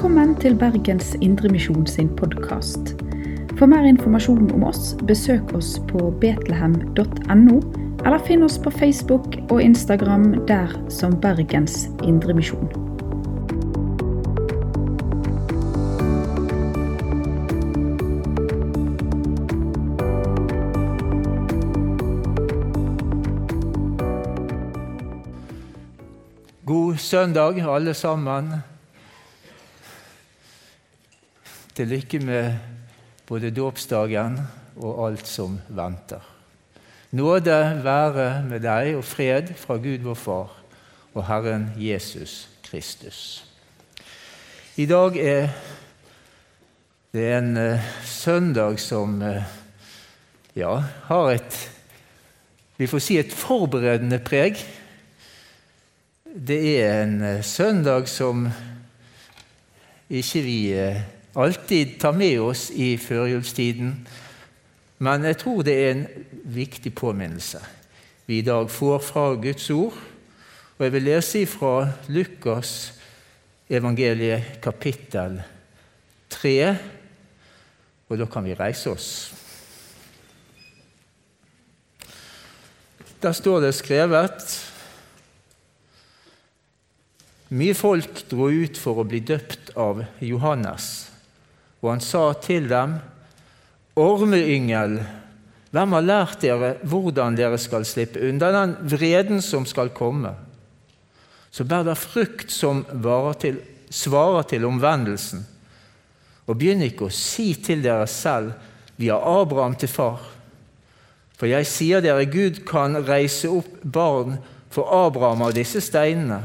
Velkommen til Bergens Indremisjon sin podkast. For mer informasjon om oss, besøk oss på betlehem.no, eller finn oss på Facebook og Instagram der som Bergens Indremisjon. God søndag, alle sammen. Til lykke med både dåpsdagen og alt som venter. Nåde være med deg og fred fra Gud vår Far og Herren Jesus Kristus. I dag er det en eh, søndag som eh, ja, har et Vi får si et forberedende preg. Det er en eh, søndag som ikke vi alltid tar med oss i førjulstiden, men jeg tror det er en viktig påminnelse vi i dag får fra Guds ord. Og jeg vil lese fra Lukas evangeliet kapittel 3, og da kan vi reise oss. Der står det skrevet mye folk dro ut for å bli døpt av Johannes, og han sa til dem, Ormeyngel, hvem har lært dere hvordan dere skal slippe unna den vreden som skal komme? Så bær da frukt som til, svarer til omvendelsen, og begynn ikke å si til dere selv, vi har Abraham til far. For jeg sier dere, Gud kan reise opp barn for Abraham av disse steinene.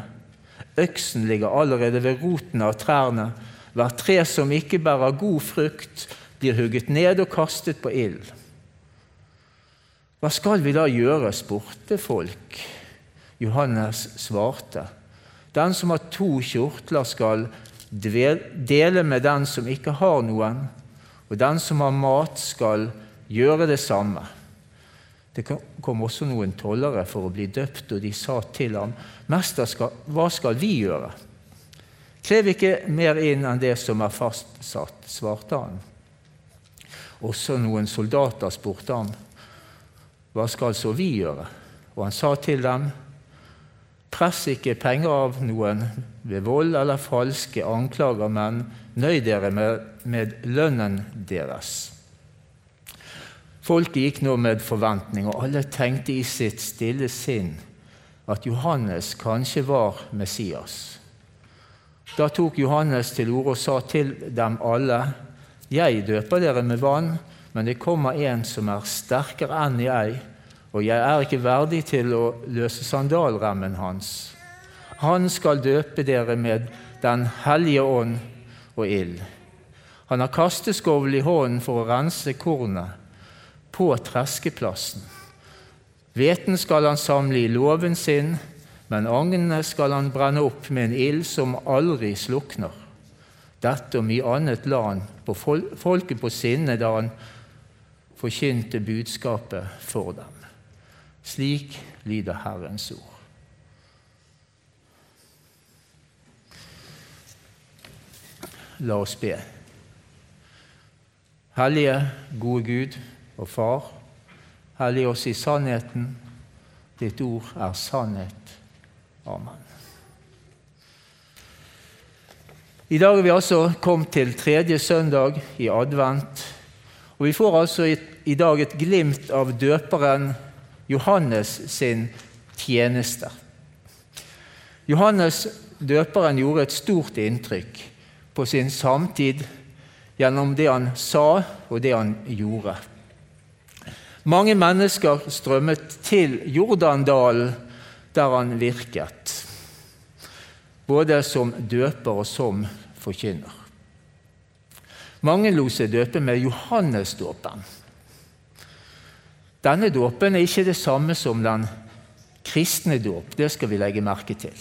Øksen ligger allerede ved roten av trærne. Hvert tre som ikke bærer god frukt, blir hugget ned og kastet på ild. Hva skal vi da gjøre? spurte folk. Johannes svarte. Den som har to kjortler, skal dele med den som ikke har noen, og den som har mat, skal gjøre det samme. Det kom også noen tollere for å bli døpt, og de sa til ham, 'Mester, hva skal vi gjøre?' 'Krev ikke mer inn enn det som er fastsatt', svarte han. Også noen soldater spurte ham, 'Hva skal så vi gjøre?' Og han sa til dem, 'Press ikke penger av noen ved vold eller falske anklager, men nøy dere med, med lønnen deres.' Folket gikk nå med forventning, og alle tenkte i sitt stille sinn at Johannes kanskje var Messias. Da tok Johannes til orde og sa til dem alle.: Jeg døper dere med vann, men det kommer en som er sterkere enn jeg, og jeg er ikke verdig til å løse sandalremmen hans. Han skal døpe dere med Den hellige ånd og ild. Han har kasteskovl i hånden for å rense kornet på treskeplassen. Hveten skal han samle i låven sin, men agnene skal han brenne opp med en ild som aldri slukner. Dette og mye annet la han på folket på sinne da han forkynte budskapet for dem. Slik lyder Herrens ord. La oss be. Hellige, gode Gud og Far, hellig oss i sannheten. Ditt ord er sannhet. Amen. I dag er vi altså kommet til tredje søndag i advent. Og Vi får altså i, dag et glimt av døperen Johannes sin tjeneste. Johannes døperen gjorde et stort inntrykk på sin samtid gjennom det han sa og det han gjorde. Mange mennesker strømmet til Jordandalen, der han virket, både som døper og som forkynner. Mange lot seg døpe med Johannesdåpen. Denne dåpen er ikke det samme som den kristne dåp. Det skal vi legge merke til.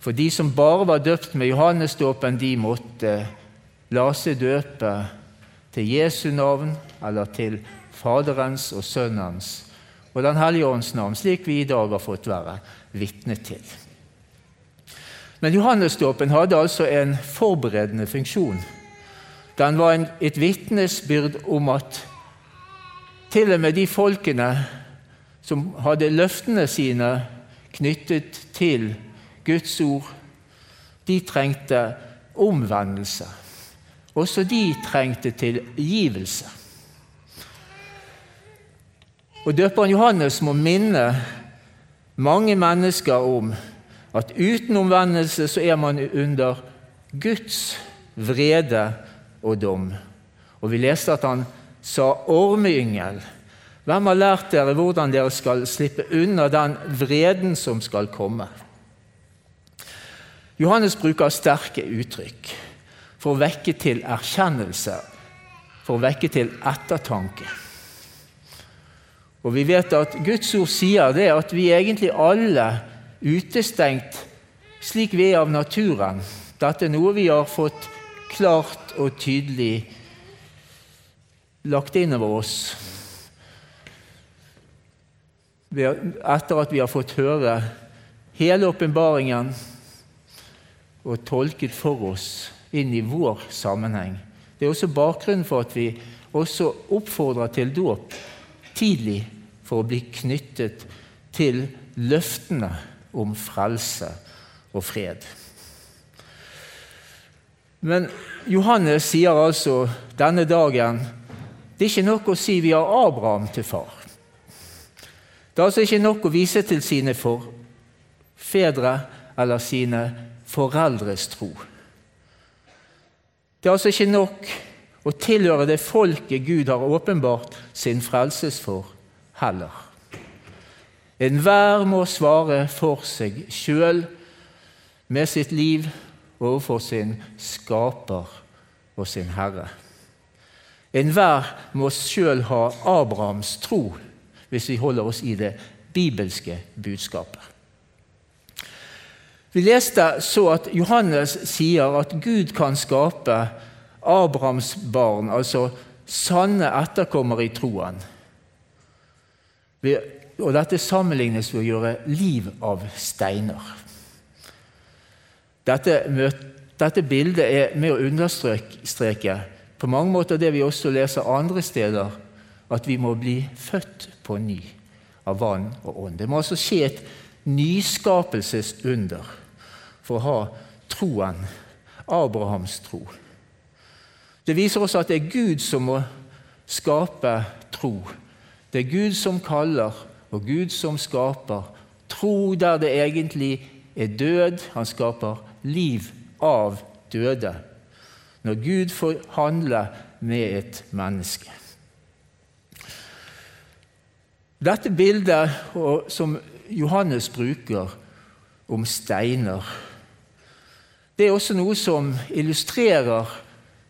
For de som bare var døpt med Johannesdåpen, de måtte la seg døpe til Jesu navn eller til Faderens og Sønnens og Den hellige ånds navn, slik vi i dag har fått være vitne til. Men Johannesdåpen hadde altså en forberedende funksjon. Den var en, et vitnesbyrd om at til og med de folkene som hadde løftene sine knyttet til Guds ord, de trengte omvendelse. Også de trengte tilgivelse. Og Døperen Johannes må minne mange mennesker om at uten omvendelse så er man under Guds vrede og dom. Og Vi leste at han sa ormeyngel. Hvem har lært dere hvordan dere skal slippe unna den vreden som skal komme? Johannes bruker sterke uttrykk for å vekke til erkjennelse, for å vekke til ettertanke. Og Vi vet at Guds ord sier det at vi egentlig alle utestengt slik vi er av naturen. Dette er noe vi har fått klart og tydelig lagt inn over oss etter at vi har fått høre hele åpenbaringen og tolket for oss inn i vår sammenheng. Det er også bakgrunnen for at vi også oppfordrer til dåp tidlig for å bli knyttet til løftene om frelse og fred. Men Johannes sier altså denne dagen det er ikke nok å si vi har Abraham til far. Det er altså ikke nok å vise til sine forfedre eller sine foreldres tro. Det er altså ikke nok å tilhøre det folket Gud har åpenbart sin frelses for, heller. Enhver må svare for seg sjøl med sitt liv overfor sin skaper og sin Herre. Enhver må sjøl ha Abrahams tro, hvis vi holder oss i det bibelske budskapet. Vi leste så at Johannes sier at Gud kan skape Abrahams barn, altså sanne etterkommere i troen. Og dette sammenlignes ved å gjøre liv av steiner. Dette, dette bildet er med å understreke på mange måter det vi også leser andre steder, at vi må bli født på ny av vann og ånd. Det må altså skje et nyskapelsesunder for å ha troen, Abrahams tro. Det viser også at det er Gud som må skape tro. Det er Gud som kaller, og Gud som skaper tro der det egentlig er død. Han skaper liv av døde. Når Gud får handle med et menneske. Dette bildet som Johannes bruker om steiner, det er også noe som illustrerer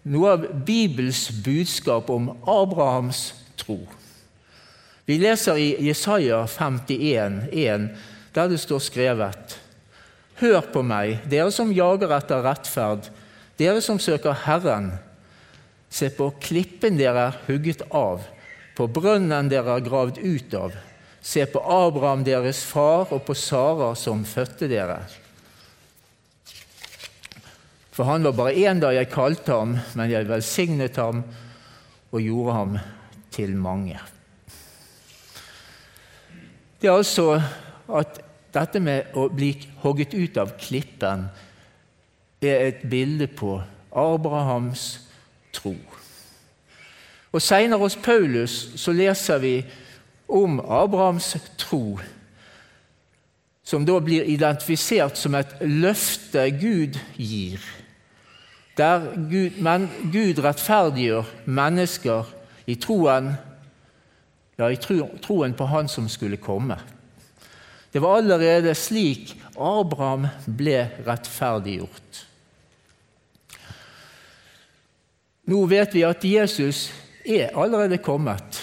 noe av Bibels budskap om Abrahams tro. Vi leser i Jesaja 51, 1, der det står skrevet Hør på meg, dere som jager etter rettferd, dere som søker Herren. Se på klippen dere er hugget av, på brønnen dere er gravd ut av. Se på Abraham, deres far, og på Sara, som fødte dere. For han var bare én da jeg kalte ham, men jeg velsignet ham og gjorde ham til mange. Det er altså at dette med å bli hogget ut av klippen er et bilde på Abrahams tro. Og Seinere hos Paulus så leser vi om Abrahams tro, som da blir identifisert som et løfte Gud gir, Gud, men, Gud rettferdiggjør mennesker i troen ja, i troen på Han som skulle komme. Det var allerede slik Abraham ble rettferdiggjort. Nå vet vi at Jesus er allerede kommet,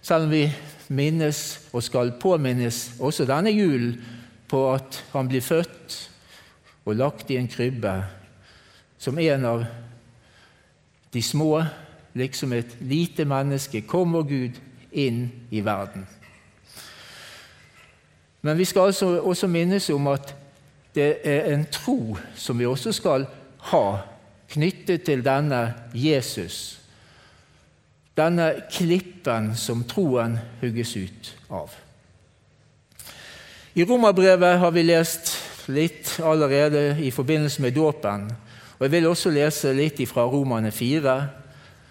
selv om vi minnes og skal påminnes også denne julen på at han blir født og lagt i en krybbe som en av de små, liksom et lite menneske. Kommer Gud inn i verden. Men vi skal altså også minnes om at Det er en tro som vi også skal ha knyttet til denne Jesus. Denne klippen som troen hugges ut av. I Romerbrevet har vi lest litt allerede i forbindelse med dåpen. Og Jeg vil også lese litt fra Romane 4,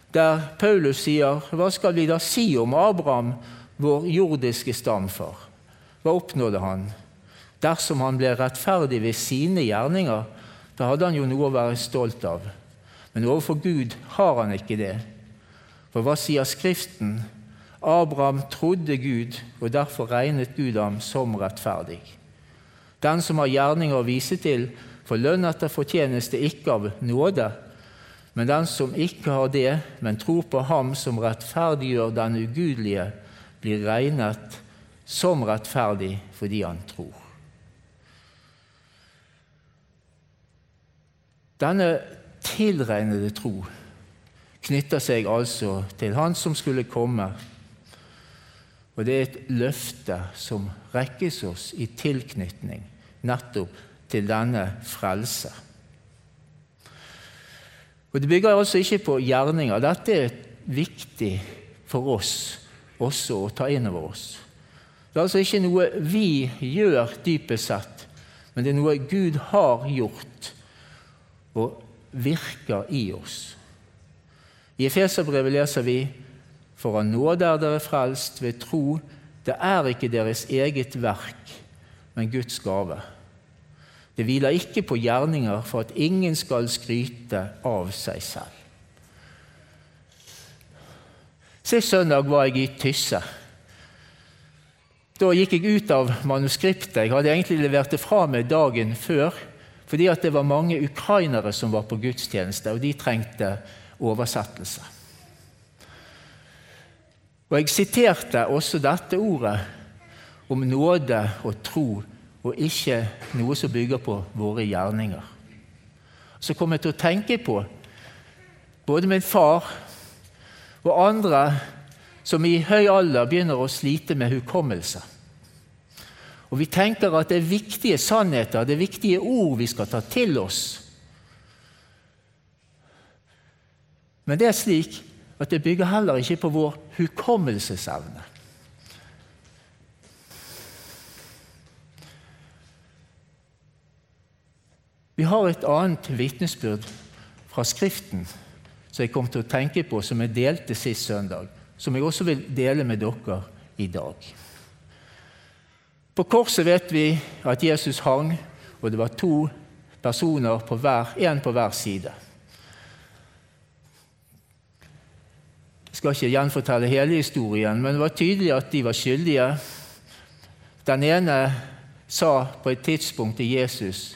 der Paulus sier Hva skal vi da si om Abraham, vår jordiske stamfar? Hva oppnådde han? Dersom han ble rettferdig ved sine gjerninger, da hadde han jo noe å være stolt av. Men overfor Gud har han ikke det. For hva sier Skriften? Abraham trodde Gud, og derfor regnet Gud ham som rettferdig. Den som har gjerninger å vise til, får lønn etter fortjeneste ikke av nåde, men den som ikke har det, men tror på Ham som rettferdiggjør den ugudelige, blir regnet som rettferdig fordi han tror. Denne tilregnede tro knytter seg altså til Han som skulle komme. Og det er et løfte som rekkes oss i tilknytning nettopp til denne frelse. Og Det bygger altså ikke på gjerninger. Dette er viktig for oss også å ta inn over oss. Det er altså ikke noe vi gjør dypest sett, men det er noe Gud har gjort og virker i oss. I Efeserbrevet leser vi for av nåde er dere frelst ved tro. Det er ikke deres eget verk, men Guds gave. Det hviler ikke på gjerninger for at ingen skal skryte av seg selv. Sist søndag var jeg i Tysse. Da gikk jeg ut av manuskriptet. Jeg hadde egentlig levert det fra meg dagen før fordi det var mange ukrainere som var på gudstjeneste, og de trengte oversettelse. Og Jeg siterte også dette ordet om nåde og tro, og ikke noe som bygger på våre gjerninger. Så kom jeg til å tenke på både min far og andre som i høy alder begynner å slite med hukommelse. Og Vi tenker at det er viktige sannheter, det er viktige ord vi skal ta til oss. Men det er slik at det bygger heller ikke på vår hukommelsesevne. Vi har et annet vitnesbyrd fra Skriften som jeg kom til å tenke på, som jeg delte sist søndag, som jeg også vil dele med dere i dag. På korset vet vi at Jesus hang, og det var to personer på hver, én på hver side. Jeg skal ikke gjenfortelle hele historien, men det var tydelig at de var skyldige. Den ene sa på et tidspunkt til Jesus,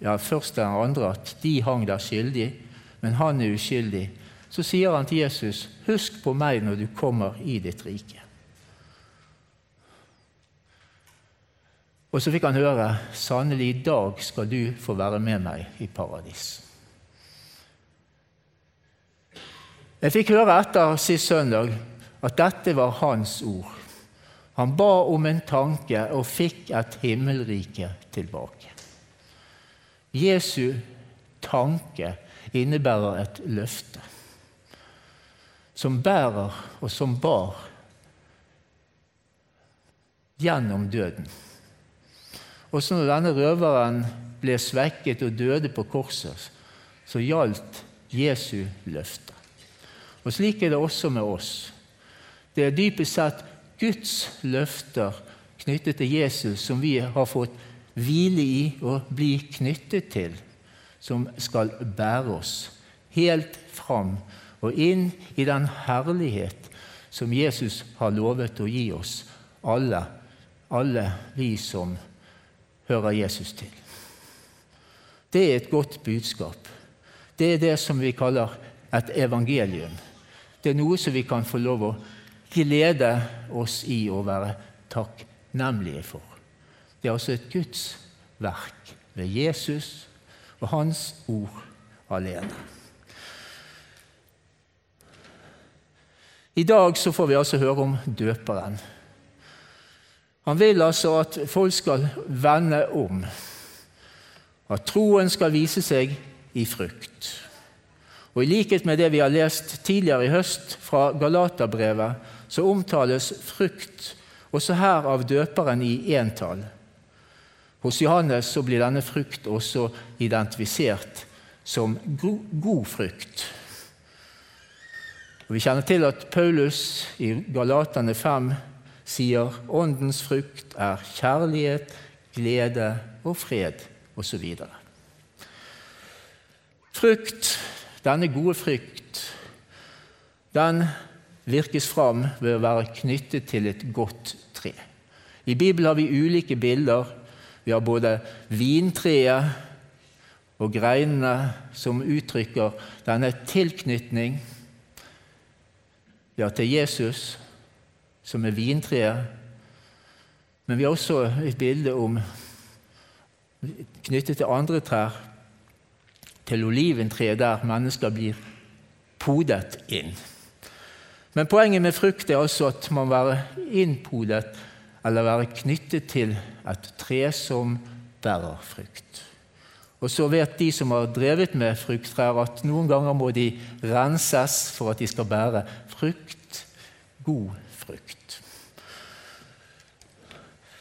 ja, først den andre, at de hang der skyldig, men han er uskyldig. Så sier han til Jesus, 'Husk på meg når du kommer i ditt rike'. Og så fikk han høre, 'Sannelig, i dag skal du få være med meg i paradis'. Jeg fikk høre etter sist søndag at dette var hans ord. Han ba om en tanke og fikk et himmelrike tilbake. Jesu tanke innebærer et løfte som bærer og som bar gjennom døden. Også når denne røveren ble svekket og døde på korset, så gjaldt Jesu løfte. Og Slik er det også med oss. Det er dypest sett Guds løfter knyttet til Jesus som vi har fått hvile i og bli knyttet til, som skal bære oss helt fram og inn i den herlighet som Jesus har lovet å gi oss alle, alle vi som hører Jesus til. Det er et godt budskap. Det er det som vi kaller et evangelium. Det er noe som vi kan få lov å glede oss i og være takknemlige for. Det er altså et Guds verk ved Jesus og Hans ord alene. I dag så får vi altså høre om døperen. Han vil altså at folk skal vende om. at troen skal vise seg i frukt. Og I likhet med det vi har lest tidligere i høst fra Galaterbrevet, så omtales frukt også her av døperen i entall. Hos Johannes blir denne frukt også identifisert som god frukt. Og Vi kjenner til at Paulus i Galatane 5 sier åndens frukt er kjærlighet, glede og fred osv. Frukt, denne gode frukt, den virkes fram ved å være knyttet til et godt tre. I Bibelen har vi ulike bilder. Vi har både vintreet og greinene som uttrykker denne tilknytning ja, til Jesus, som er vintreet. Men vi har også et bilde om knyttet til andre trær, til oliventreet, der mennesker blir podet inn. Men poenget med frukt er altså at man være innpodet eller være knyttet til et tre som bærer frukt. Og så vet de som har drevet med frukttrær, at noen ganger må de renses for at de skal bære frukt, god frukt.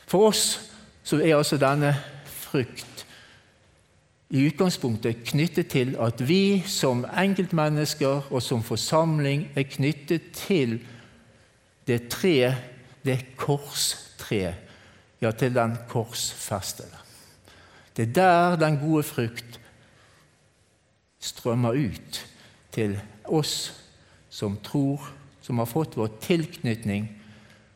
For oss så er altså denne frukt i utgangspunktet knyttet til at vi som enkeltmennesker og som forsamling er knyttet til det tre, det korstreet, ja, til den korsfestede. Det er der den gode frukt strømmer ut til oss som tror, som har fått vår tilknytning,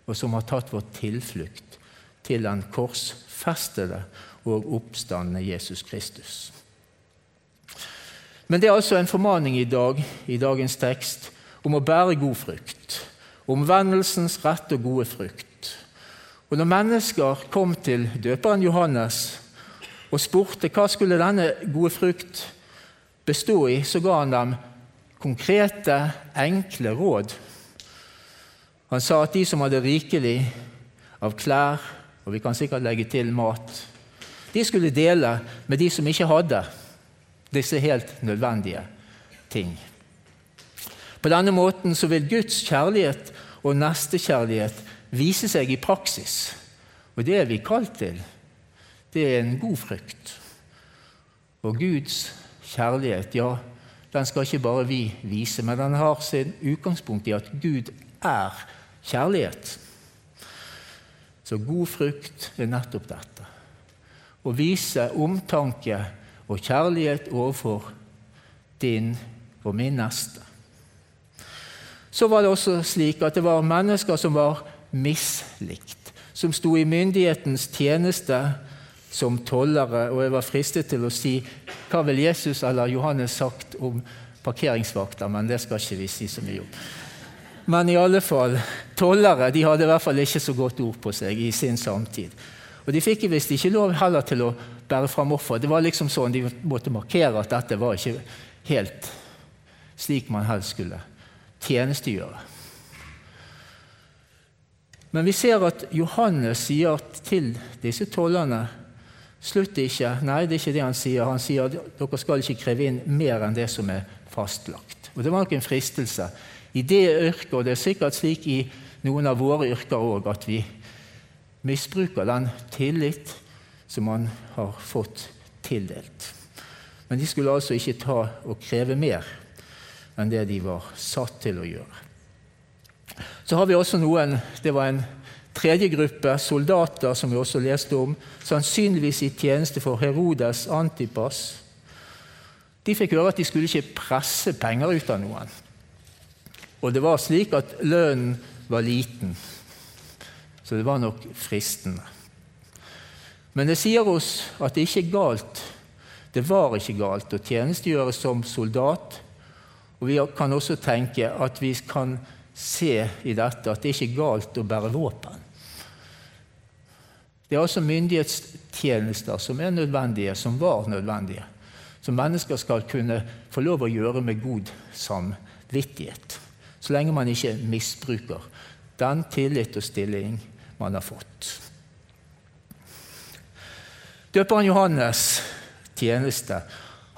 og som har tatt vår tilflukt til den korsfestede og oppstandende Jesus Kristus. Men det er altså en formaning i dag, i dagens tekst, om å bære god frukt. Omvendelsens rett og gode frukt. Og når mennesker kom til døperen Johannes og spurte hva skulle denne gode frukt bestå i, så ga han dem konkrete, enkle råd. Han sa at de som hadde rikelig av klær, og vi kan sikkert legge til mat, de skulle dele med de som ikke hadde disse helt nødvendige ting. På denne måten så vil Guds kjærlighet og nestekjærlighet vise seg i praksis. Og det er vi kalt til det er en god frykt. Og Guds kjærlighet, ja, den skal ikke bare vi vise, men den har sin utgangspunkt i at Gud er kjærlighet. Så god frukt er nettopp dette. Å vise omtanke og kjærlighet overfor din og min neste. Så var det også slik at det var mennesker som var mislikt, som sto i myndighetens tjeneste som tollere, og jeg var fristet til å si hva vil Jesus eller Johannes sagt om parkeringsvakter, men det skal ikke vi si så mye om. Men i alle fall, tollere de hadde i hvert fall ikke så godt ord på seg i sin samtid. Og De fikk visst ikke lov heller til å bære fram offer. Det var liksom sånn De måtte markere at dette var ikke helt slik man helst skulle tjenestegjøre. Men vi ser at Johannes sier til disse tollerne Slutt ikke. Nei, det er ikke det han sier. Han sier at dere skal ikke kreve inn mer enn det som er fastlagt. Og Det var nok en fristelse. I det yrket, og det er sikkert slik i noen av våre yrker òg, at vi misbruker den tillit som man har fått tildelt. Men de skulle altså ikke ta og kreve mer enn det de var satt til å gjøre. Så har vi også noen Det var en tredje gruppe, soldater, som vi også leste om, sannsynligvis i tjeneste for Herodes Antipas. De fikk høre at de skulle ikke presse penger ut av noen. Og det var slik at lønnen var liten, så det var nok fristende. Men det sier oss at det ikke er galt. Det var ikke galt å tjenestegjøre som soldat. Og vi kan også tenke at vi kan se i dette at det ikke er galt å bære våpen. Det er altså myndighetstjenester som er nødvendige, som var nødvendige, som mennesker skal kunne få lov å gjøre med god samvittighet, så lenge man ikke misbruker den tillit og stilling man har fått. Døperen Johannes tjeneste.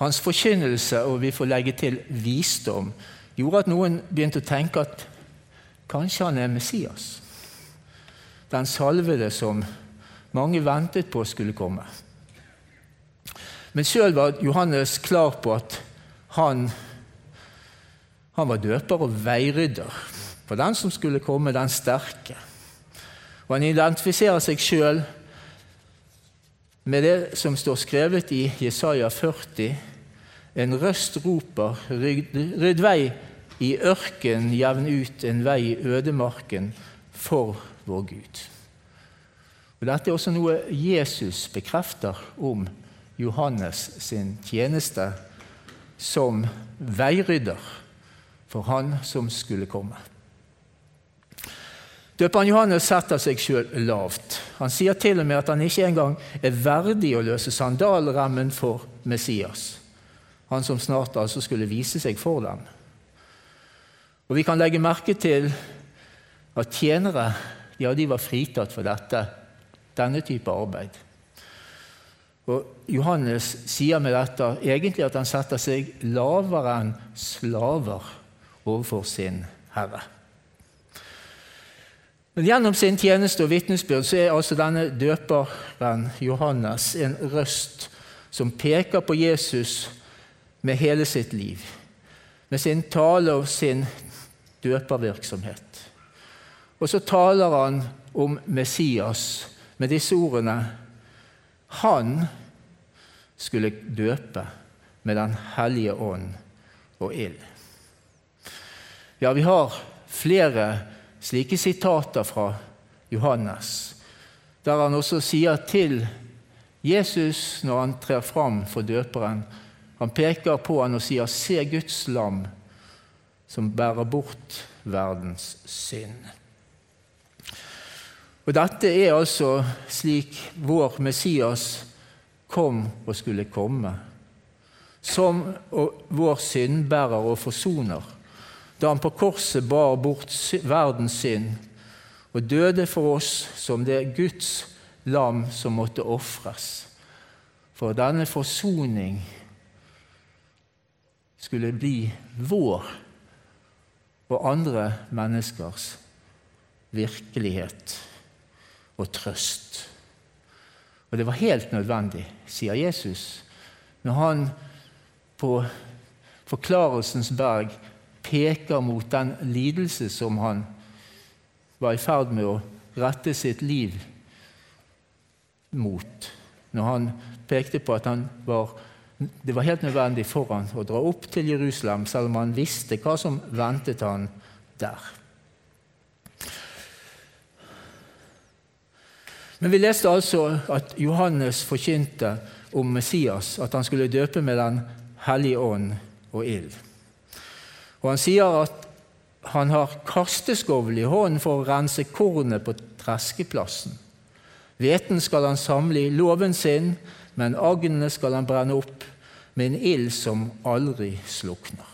Hans forkynnelse, og vi får legge til visdom, gjorde at noen begynte å tenke at kanskje han er Messias. Den salvede som mange ventet på skulle komme. Men sjøl var Johannes klar på at han, han var døper og veirydder for den som skulle komme, den sterke. Og Han identifiserer seg sjøl med det som står skrevet i Jesaja 40. En røst roper, rydd vei i ørken, jevn ut en vei i ødemarken for vår Gud. Og Dette er også noe Jesus bekrefter om Johannes sin tjeneste som veirydder for han som skulle komme. Døperen Johannes setter seg sjøl lavt. Han sier til og med at han ikke engang er verdig å løse sandalremmen for Messias, han som snart altså skulle vise seg for dem. Og Vi kan legge merke til at tjenere ja, de var fritatt for dette, denne type arbeid. Og Johannes sier med dette egentlig at han setter seg lavere enn slaver overfor sin herre. Men gjennom sin tjeneste og vitnesbyrd så er altså denne døperen Johannes en røst som peker på Jesus med hele sitt liv, med sin tale og sin døpervirksomhet. Og så taler han om Messias med disse ordene. Han skulle døpe med Den hellige ånd og ild. Ja, vi har flere slike sitater fra Johannes, der han også sier til Jesus når han trer fram for døperen Han peker på han og sier 'Se Guds lam som bærer bort verdens synd'. Og Dette er altså slik vår Messias kom og skulle komme. Som vår syndbærer og forsoner da han på korset bar bort verdens synd og døde for oss som det Guds lam som måtte ofres. For denne forsoning skulle bli vår og andre menneskers virkelighet og trøst. Og det var helt nødvendig, sier Jesus, når han på Forklarelsens berg peker mot den lidelse som han var i ferd med å rette sitt liv mot. Når han pekte på at han var, det var helt nødvendig for han å dra opp til Jerusalem, selv om han visste hva som ventet han der. Men vi leste altså at Johannes forkynte om Messias, at han skulle døpe med Den hellige ånd og ild. Og han sier at han har kasteskovl i hånden for å rense kornet på treskeplassen. Hveten skal han samle i låven sin, men agnene skal han brenne opp med en ild som aldri slukner.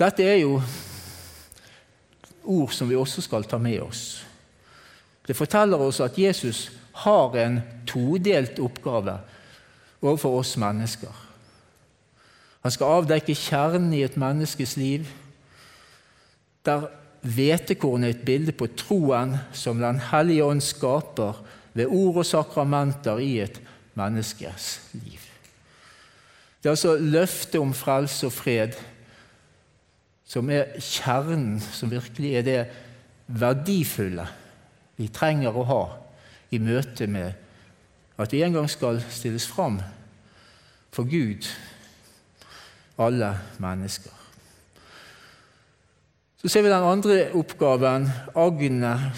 Dette er jo ord som vi også skal ta med oss. Det forteller oss at Jesus har en todelt oppgave overfor oss mennesker. Han skal avdekke kjernen i et menneskes liv, der hvetekornet er et bilde på troen som Den hellige ånd skaper ved ord og sakramenter i et menneskes liv. Det er altså løftet om frelse og fred som er kjernen, som virkelig er det verdifulle vi trenger å ha i møte med at vi en gang skal stilles fram for Gud alle mennesker. Så ser vi den andre oppgaven, agnet,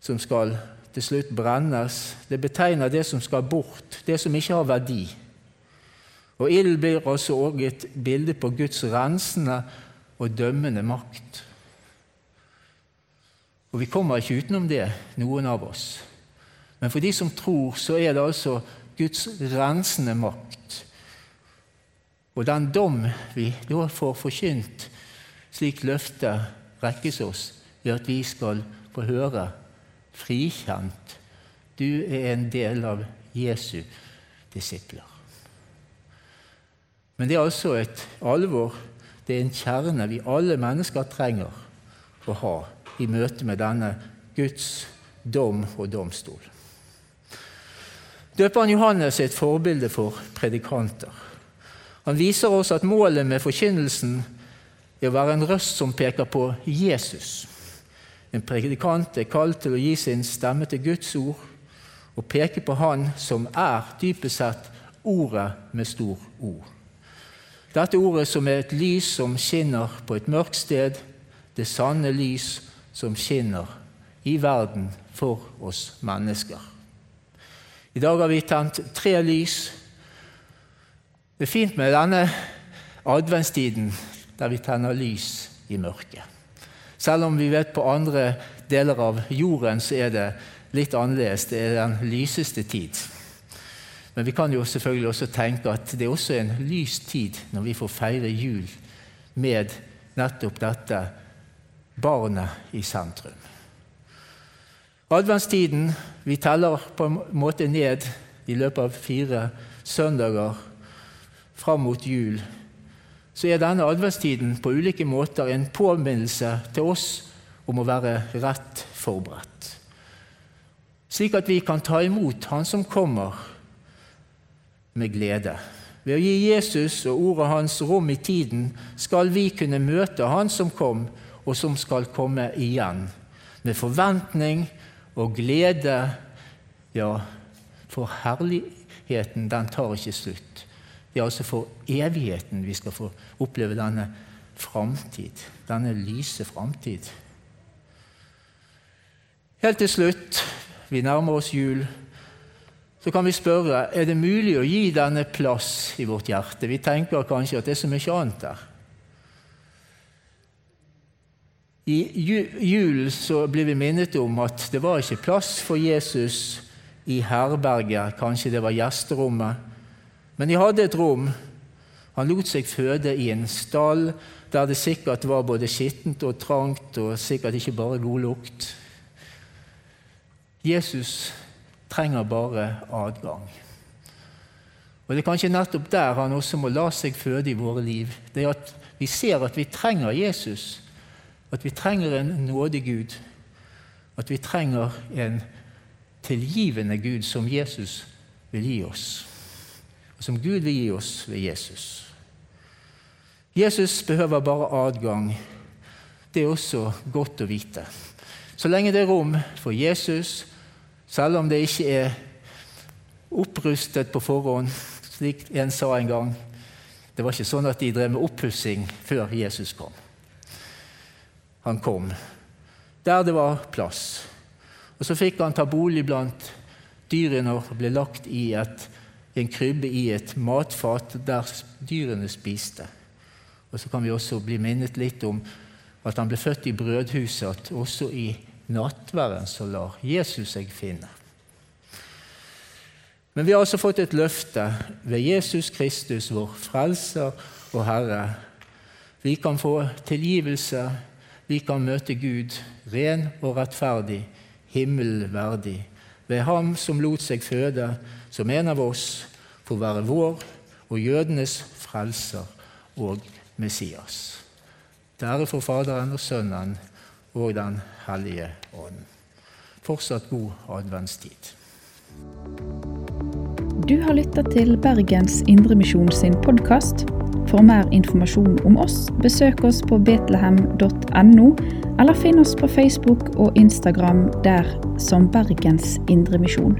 som skal til slutt brennes. Det betegner det som skal bort, det som ikke har verdi. Og Ild blir også et bilde på Guds rensende og dømmende makt. Og Vi kommer ikke utenom det, noen av oss. Men for de som tror, så er det altså Guds rensende makt og den dom vi da får forkynt, slik løftet rekkes oss, ved at vi skal få høre frikjent. Du er en del av Jesu disipler. Men det er altså et alvor, det er en kjerne vi alle mennesker trenger å ha i møte med denne Guds dom og domstol. Døperen Johannes er et forbilde for predikanter. Han viser oss at målet med forkynnelsen er å være en røst som peker på Jesus. En predikant er kalt til å gi sin stemme til Guds ord og peke på Han som er dypest sett Ordet med stor O. Dette ordet som er et lys som skinner på et mørkt sted, det sanne lys som skinner i verden for oss mennesker. I dag har vi tent tre lys. Det er fint med denne adventstiden der vi tenner lys i mørket. Selv om vi vet på andre deler av jorden så er det litt annerledes. Det er den lyseste tid. Men vi kan jo selvfølgelig også tenke at det er også en lys tid når vi får feire jul med nettopp dette barnet i sentrum. Adventstiden Vi teller på en måte ned i løpet av fire søndager fram mot jul. Så er denne adventstiden på ulike måter en påminnelse til oss om å være rett forberedt. Slik at vi kan ta imot Han som kommer, med glede. Ved å gi Jesus og ordet hans rom i tiden skal vi kunne møte Han som kom, og som skal komme igjen, med forventning og glede, ja, for herligheten, den tar ikke slutt. Det er altså for evigheten vi skal få oppleve denne framtid, denne lyse framtid. Helt til slutt, vi nærmer oss jul, så kan vi spørre er det mulig å gi denne plass i vårt hjerte. Vi tenker kanskje at det er så mye annet der. I julen så blir vi minnet om at det var ikke plass for Jesus i herberget, kanskje det var gjesterommet. Men de hadde et rom. Han lot seg føde i en stall der det sikkert var både skittent og trangt, og sikkert ikke bare god lukt. Jesus trenger bare adgang. Og Det er kanskje nettopp der han også må la seg føde i våre liv. Det er at Vi ser at vi trenger Jesus at vi trenger en nådig Gud. at vi trenger en tilgivende Gud som Jesus vil gi oss, og som Gud vil gi oss ved Jesus. Jesus behøver bare adgang. Det er også godt å vite. Så lenge det er rom for Jesus, selv om det ikke er opprustet på forhånd, slik en sa en gang Det var ikke sånn at de drev med oppussing før Jesus kom han kom, der det var plass. Og Så fikk han ta bolig blant dyrene og ble lagt i et, en krybbe i et matfat der dyrene spiste. Og Så kan vi også bli minnet litt om at han ble født i brødhuset, at også i nattværen så lar Jesus seg finne. Men vi har altså fått et løfte ved Jesus Kristus, vår Frelser og Herre. Vi kan få tilgivelse vi kan møte Gud ren og rettferdig, himmelen verdig, ved Ham som lot seg føde som en av oss, for å være vår og jødenes frelser og Messias. Ære for Faderen og Sønnen og Den hellige ånd. Fortsatt god adventstid. Du har lytta til Bergens Indremisjon sin podkast. For mer informasjon om oss, besøk oss på betlehem.no, eller finn oss på Facebook og Instagram der som Bergens Indremisjon.